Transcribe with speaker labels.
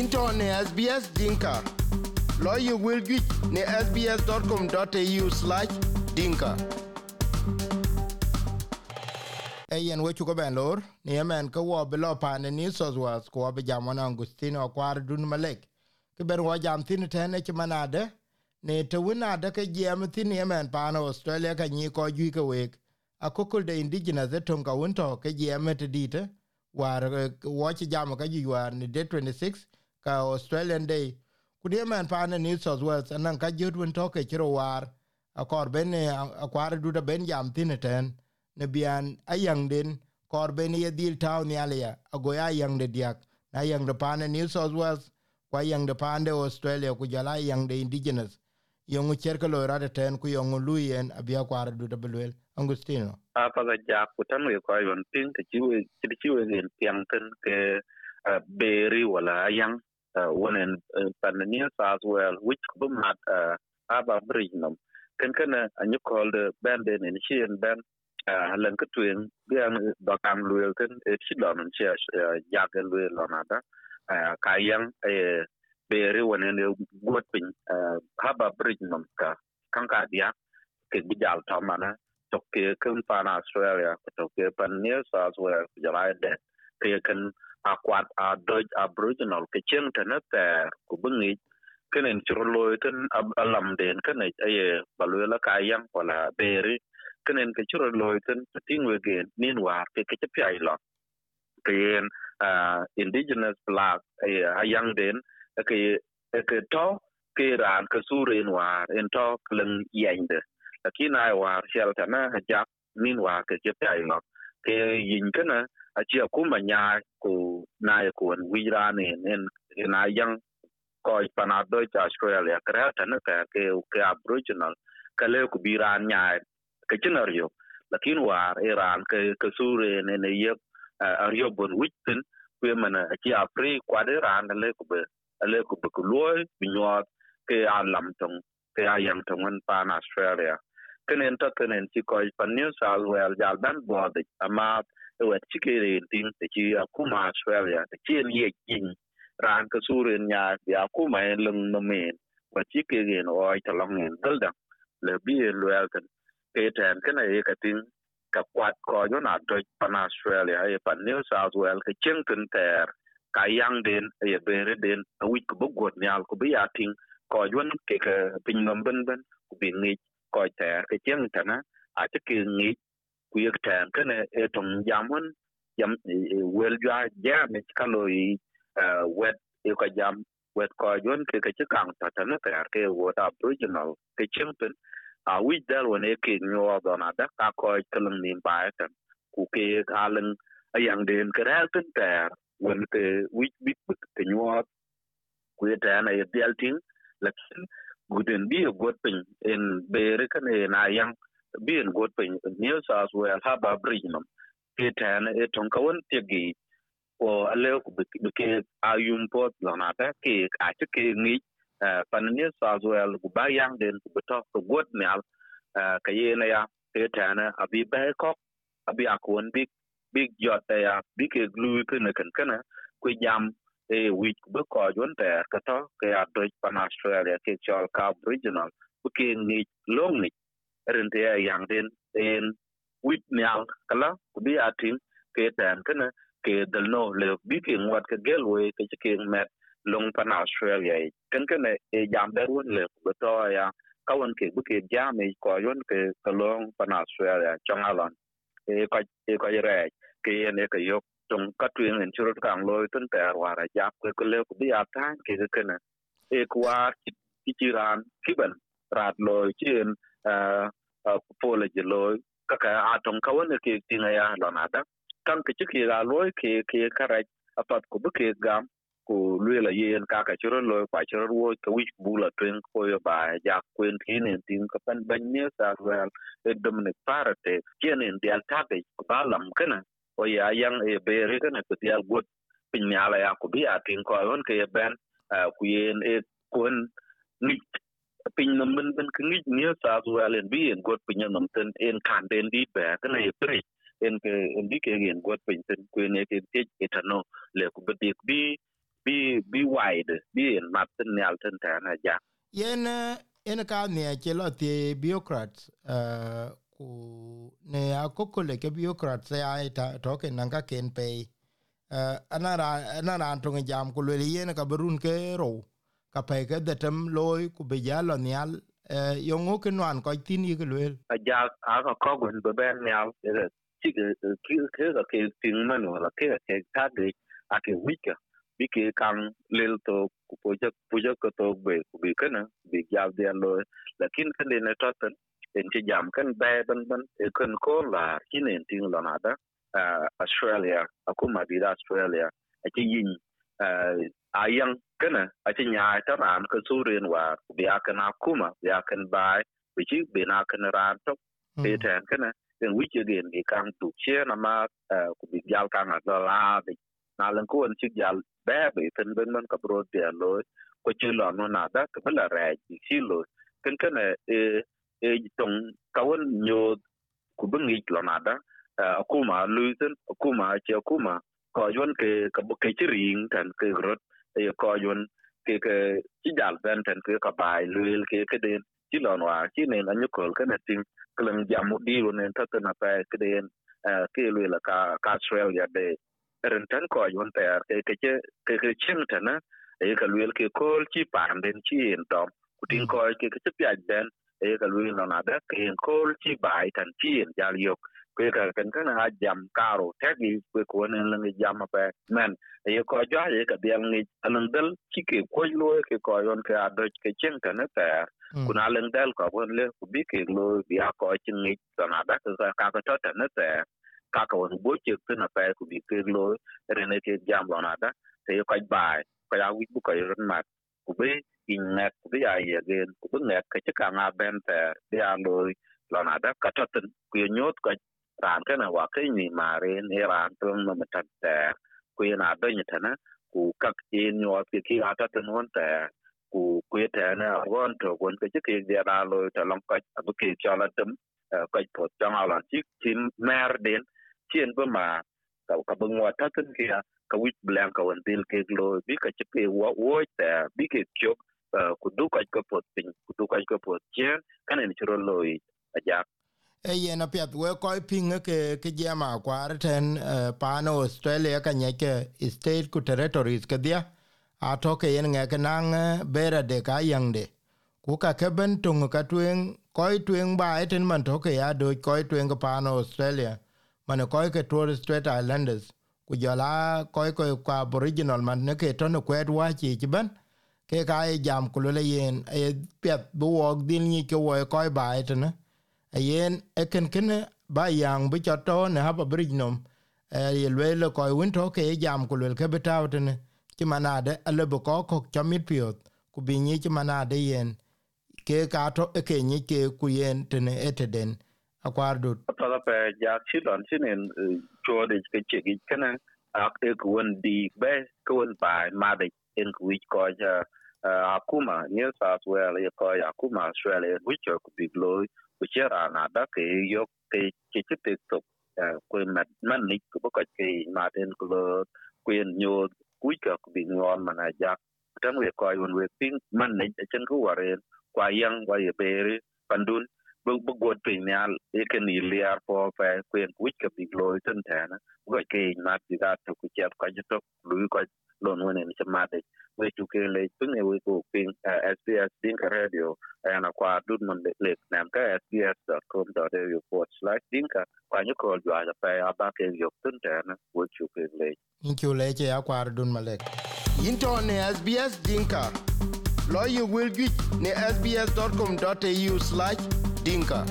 Speaker 1: into ne SBS Dinka. Lawyer will get ne sbs.com.au slash dinka. Ayen wechu ko ben lor, ni yemen ka wo bilo pa ne ni sozwas ko be jamon Angustino kwar dun malek. Ke ben wo jam tin tene ci manade, ne te wina de ke jam tin yemen pa no Australia ka ni ko ju ke wek. Akokol de indigenous de tonka wonto ke jam te dite, war wo ci jam ka ju war ni de 26 ka Australian Day. Kudie man pane New South Wales anan ka jut wen toke chiro war akor ben akwar du da ben jam tine ten ne bian ayang den kor ben ye dil taw ni alia ago ya yang de diak. Na yang de pane New South Wales kwa yang de pande Australia ku jala yang de indigenous. Yongu cherka lo rade ten ku yongu luyen abia kwar du belwel Angustino.
Speaker 2: Apa ga ja ku tan we ko yon ping te chiwe chiwe gen piang ten ke beri wala yang wonen panania south well, which bumat aba brijnum ken ken a ñu call the band in chien ben halan ka tuen bian do kam luel ken e chi lon che ya gen luel lon ada. Ka yang e beri wonen e got pin haba brijnum ka, kan ka dia, ke bijal to mana to ke ken pan australia to ke pan near south well jala de ke ken akwat a doj aboriginal ke chen tene ter ku cái kenen chiro loy ten alam den kene aye balwela kayang wala beri kenen ke chiro loy ten tiếng người gen nin war ke ke pi ai lo cái yen indigenous black aye ayang den ke ke to ke ran ke surin war en to kleng yende lakini ai war shel tana jak nin war ke ke pi ai lo ke yin kana a chia kuma nya ku na ya ku wi ra ne nen na yang ko pana do cha australia kra ta na ka ke ke aboriginal ka le ku bi ran nya ke chinar yo lakin war iran ke ke sure ne ne ye aryo bon witin ku mana a chia pri kwa de ran le ku be le ku be ku loy bi nyot ke alam tong ke ayam tong an pan australia kenen ta kenen ti ko pan new south wales jal ban bo de ama e wet ci ke ren tin te ci akuma australia te ci ye kin ran ka suren nya ya akuma en lung no men. Wa ci ke gen o ta long en dal da le bi lo ya kan ke tan kana ye ka tin. Ka kwat ko yo na do e pan australia ye pan new south wales ke chen tin ter. Ka yang den e ye bere den. A wi ko bogot nyal ko bi ya tin ko yo ke ke pin nom ben ben. Ku bi ni ko ter ke chen tana a ci ke ni ku yek tan trong e tong jamon jam ra giá jam kalo i wet e cái jam wet ko jon ke ke cái ta ta na ta ke wo ta à ke chimpen a wi dal won e ke nyo do na da ka ko keleng nim ba ta ku ke alen ayang den ke ra tin ta won ke wi bit ke nyo ku ye thẻ này ye dial tin lakin guden bi god pin en bere kana na yang bi bien god pin new south wales ha ba ke tan e ton kawon tegi o ale ku ke ayum pot lona ta ke a ti ke ni eh, pan new south wales ku ba yang den ku to ku ne al ka ye na ya, ke a bi ba e ko a bi akon bi big jot e ya, bi ke glue ke na kan ku jam e wi ku be ko jon ter ka to ke a do pan australia, ke chol ka regional. Ku ke ni long ni. Er Rente ya yang den, en wit nyal kala ku bi atin ke tan kana ke dal no, le bi ke ngwat ke gel we, ke ke met long pan australia. Kan kana e jam der won le, ku to ya, ka won ke, bu ke jam e ko yon ke, ka long pan australia chong alon e ko e ko re ke ne ke yok tong ka tuen en churut kang loy tun ter wara jap ke ko le ku bi atan ke kana e kwa ki jiran rat loy chen pole je loy kaka atong kawane ke tinga ya lonada kan ke chiki ga loy ke ke kara apat ko buke gam ko lwela yen kaka chiro loy kwa chiro wo ke wich bula twen ko yo ba ja kwen kine tin ka pan banye sa wel dominic parate kien dial tabe ba lam kana o ya yang e bere kana ko dial gut pin nyala ya ko bi atin ko on ke ben ku yen e kun ni pin nam ben ben ke ngij ni sa zu alen bi en gut pin nam ten en kan den di ba ke na ye pri en ke en bi ke en gut pin ten ku ne ke te etano le ku be bi bi bi wide bi en mat ten nyal ten ta na ja
Speaker 1: yen en ka ne ke lo ti bureaucrat uh, ku ne akokole ke bureaucrat se ai e ta toke nanga ken pe. Eh, uh, anara anara to e jam ku le yen ka berun ke ro. Ka pe ke de tem loy ku be ya lo nyal uh, eh, yongo ke nan ko tin yi ke le
Speaker 2: a ja a ka ko gun be ben nyal ki eh, ke ki ke tin man wala ke ke ta de a ke wika bi ke kan lel to ku po ja po ja ko to be ku bi kana bi ja de lo lakin kan de na totan en ti jam kan ba ban ban e kan ko la kinen tin la na da australia akuma bi australia. A ti yin a yang kana a ti nya ta ran ko su ren wa bi akan akuma bi akan bai bi ji bi na kan ran to pe tan kana en wi je gen bi kan tu che na ma ku bi gal kan la la bi na lan ko en chi gal ba bi ten ben man ka bro de lo ko chi lo no na da ka bla ra chi lo kan kana e e tong ka won nyo ku bi ngi lo na da akuma luisen akuma che akuma ko yon ke ka bo ke chi ring tan ke rot e ko yon ke ke chi dal ben tan ke ka bai luil ke ke den chi lo wa chi ne na nyukol ka na ting klang jamu di ro ne ta na pa ke den ke luil ka ka australia de ren tan ko yon ter ke ke ke ke chen tan na e ka luil ke kol chi pan den chi en dom ku ting ko ke ke chi pya den e ka luil na da ke en kol chi bai tan chi en jal yok kwe ka kan kan ha jam karo tagi kwe ko ne lang jam pa men ye ko ja ye ka biang ni alang dal chi ke ko lo ke ko yon ke ado ke chen ka ne ta kuna alang dal ko won le ku bi ke lo bi a ko chin ni ta na da ka ka ka ta ne ta ka ka won bo che tu na pa ku bi ke lo re ne ke jam lo na da te ko bai ko ya wi bu ko yon mat ku bi in net bi ya ye gen, ku bi net ka cha ka nga ben bi a lo lo na da ka ta tin, ku ye nyot ko ran kana wa ke ni mare ne ran tong no mata ta ku na do ni tana ku kak in yo ke ki ata tan won ta ku ku te na won to won ke ke dia da lo ta long ka abu ke cha la tum e, ka po chang ala chi tin mer den chien bu ma, ka ka bu ngwa ta tan ke ka wit blank ka won bil ke lo bi ka chi ke wo wo ta bi ke chok ku du ka ka po pin ku du ka ka po chien kana ni chro lo i ajak
Speaker 1: e yen apiath we kɔc piŋ ke ke jama kuar ten uh, paano australia ka nyɛ ke state ku territories ke dhia atoke yen ŋɛ ke naŋ bera de ka yaŋde ku ka ke ben toŋ ka tueŋ kɔc tueŋ baai ten man toke ya doj kɔc tueŋ ke paano australia. Mane kɔc ke torres strait islanders. Ku jɔla kɔc kɔc ku aboriginal man ne ke tɔne kuɛɛt wacic ben ke ka e jam ku le yen e pet bu wɔɔk din ni ke wo ko wɔ kɔc e yen e ken ken ba yang bi cha to ne ha ba bridge nom ye le le ko win to ke jam ku le ke betaw tene ti manade ale bu ko ko cha chamit piot ku bi ni ti manade yen ke ka to e ke ni ke ku yen tene eteden akwar to
Speaker 2: da pe ja chi don chi nen cho de ke chi gi kana ak e ku won di be ku won ba ma de en ku wi ko ja akuma new south wales ko akuma australia which could be glory kuchera na da ke yo ke ke ke te to ko mat man ni ko ko ke maten ko ko nyo ku ka ko bi ngon mana ja tan we ko yon we pin man ni chen ko ware kwa yang wa ye pandun bu bu god pe nyal e ke ni liar po pe ko en ka bi lo tan ta na ke ma bi ga to ku chat ko to lu ko lon wona ni ma we tu ke le ping e we ko SBS Dinka Radio and akwa dud mon de le nam ka sbs.com.au forward slash dinka kwa nyu ko jwa ja pa aba ke yo tun ta we tu ke le
Speaker 1: in chu le che akwa dun malek into ne SBS Dinka lo will get ne sbs.com.au slash dinka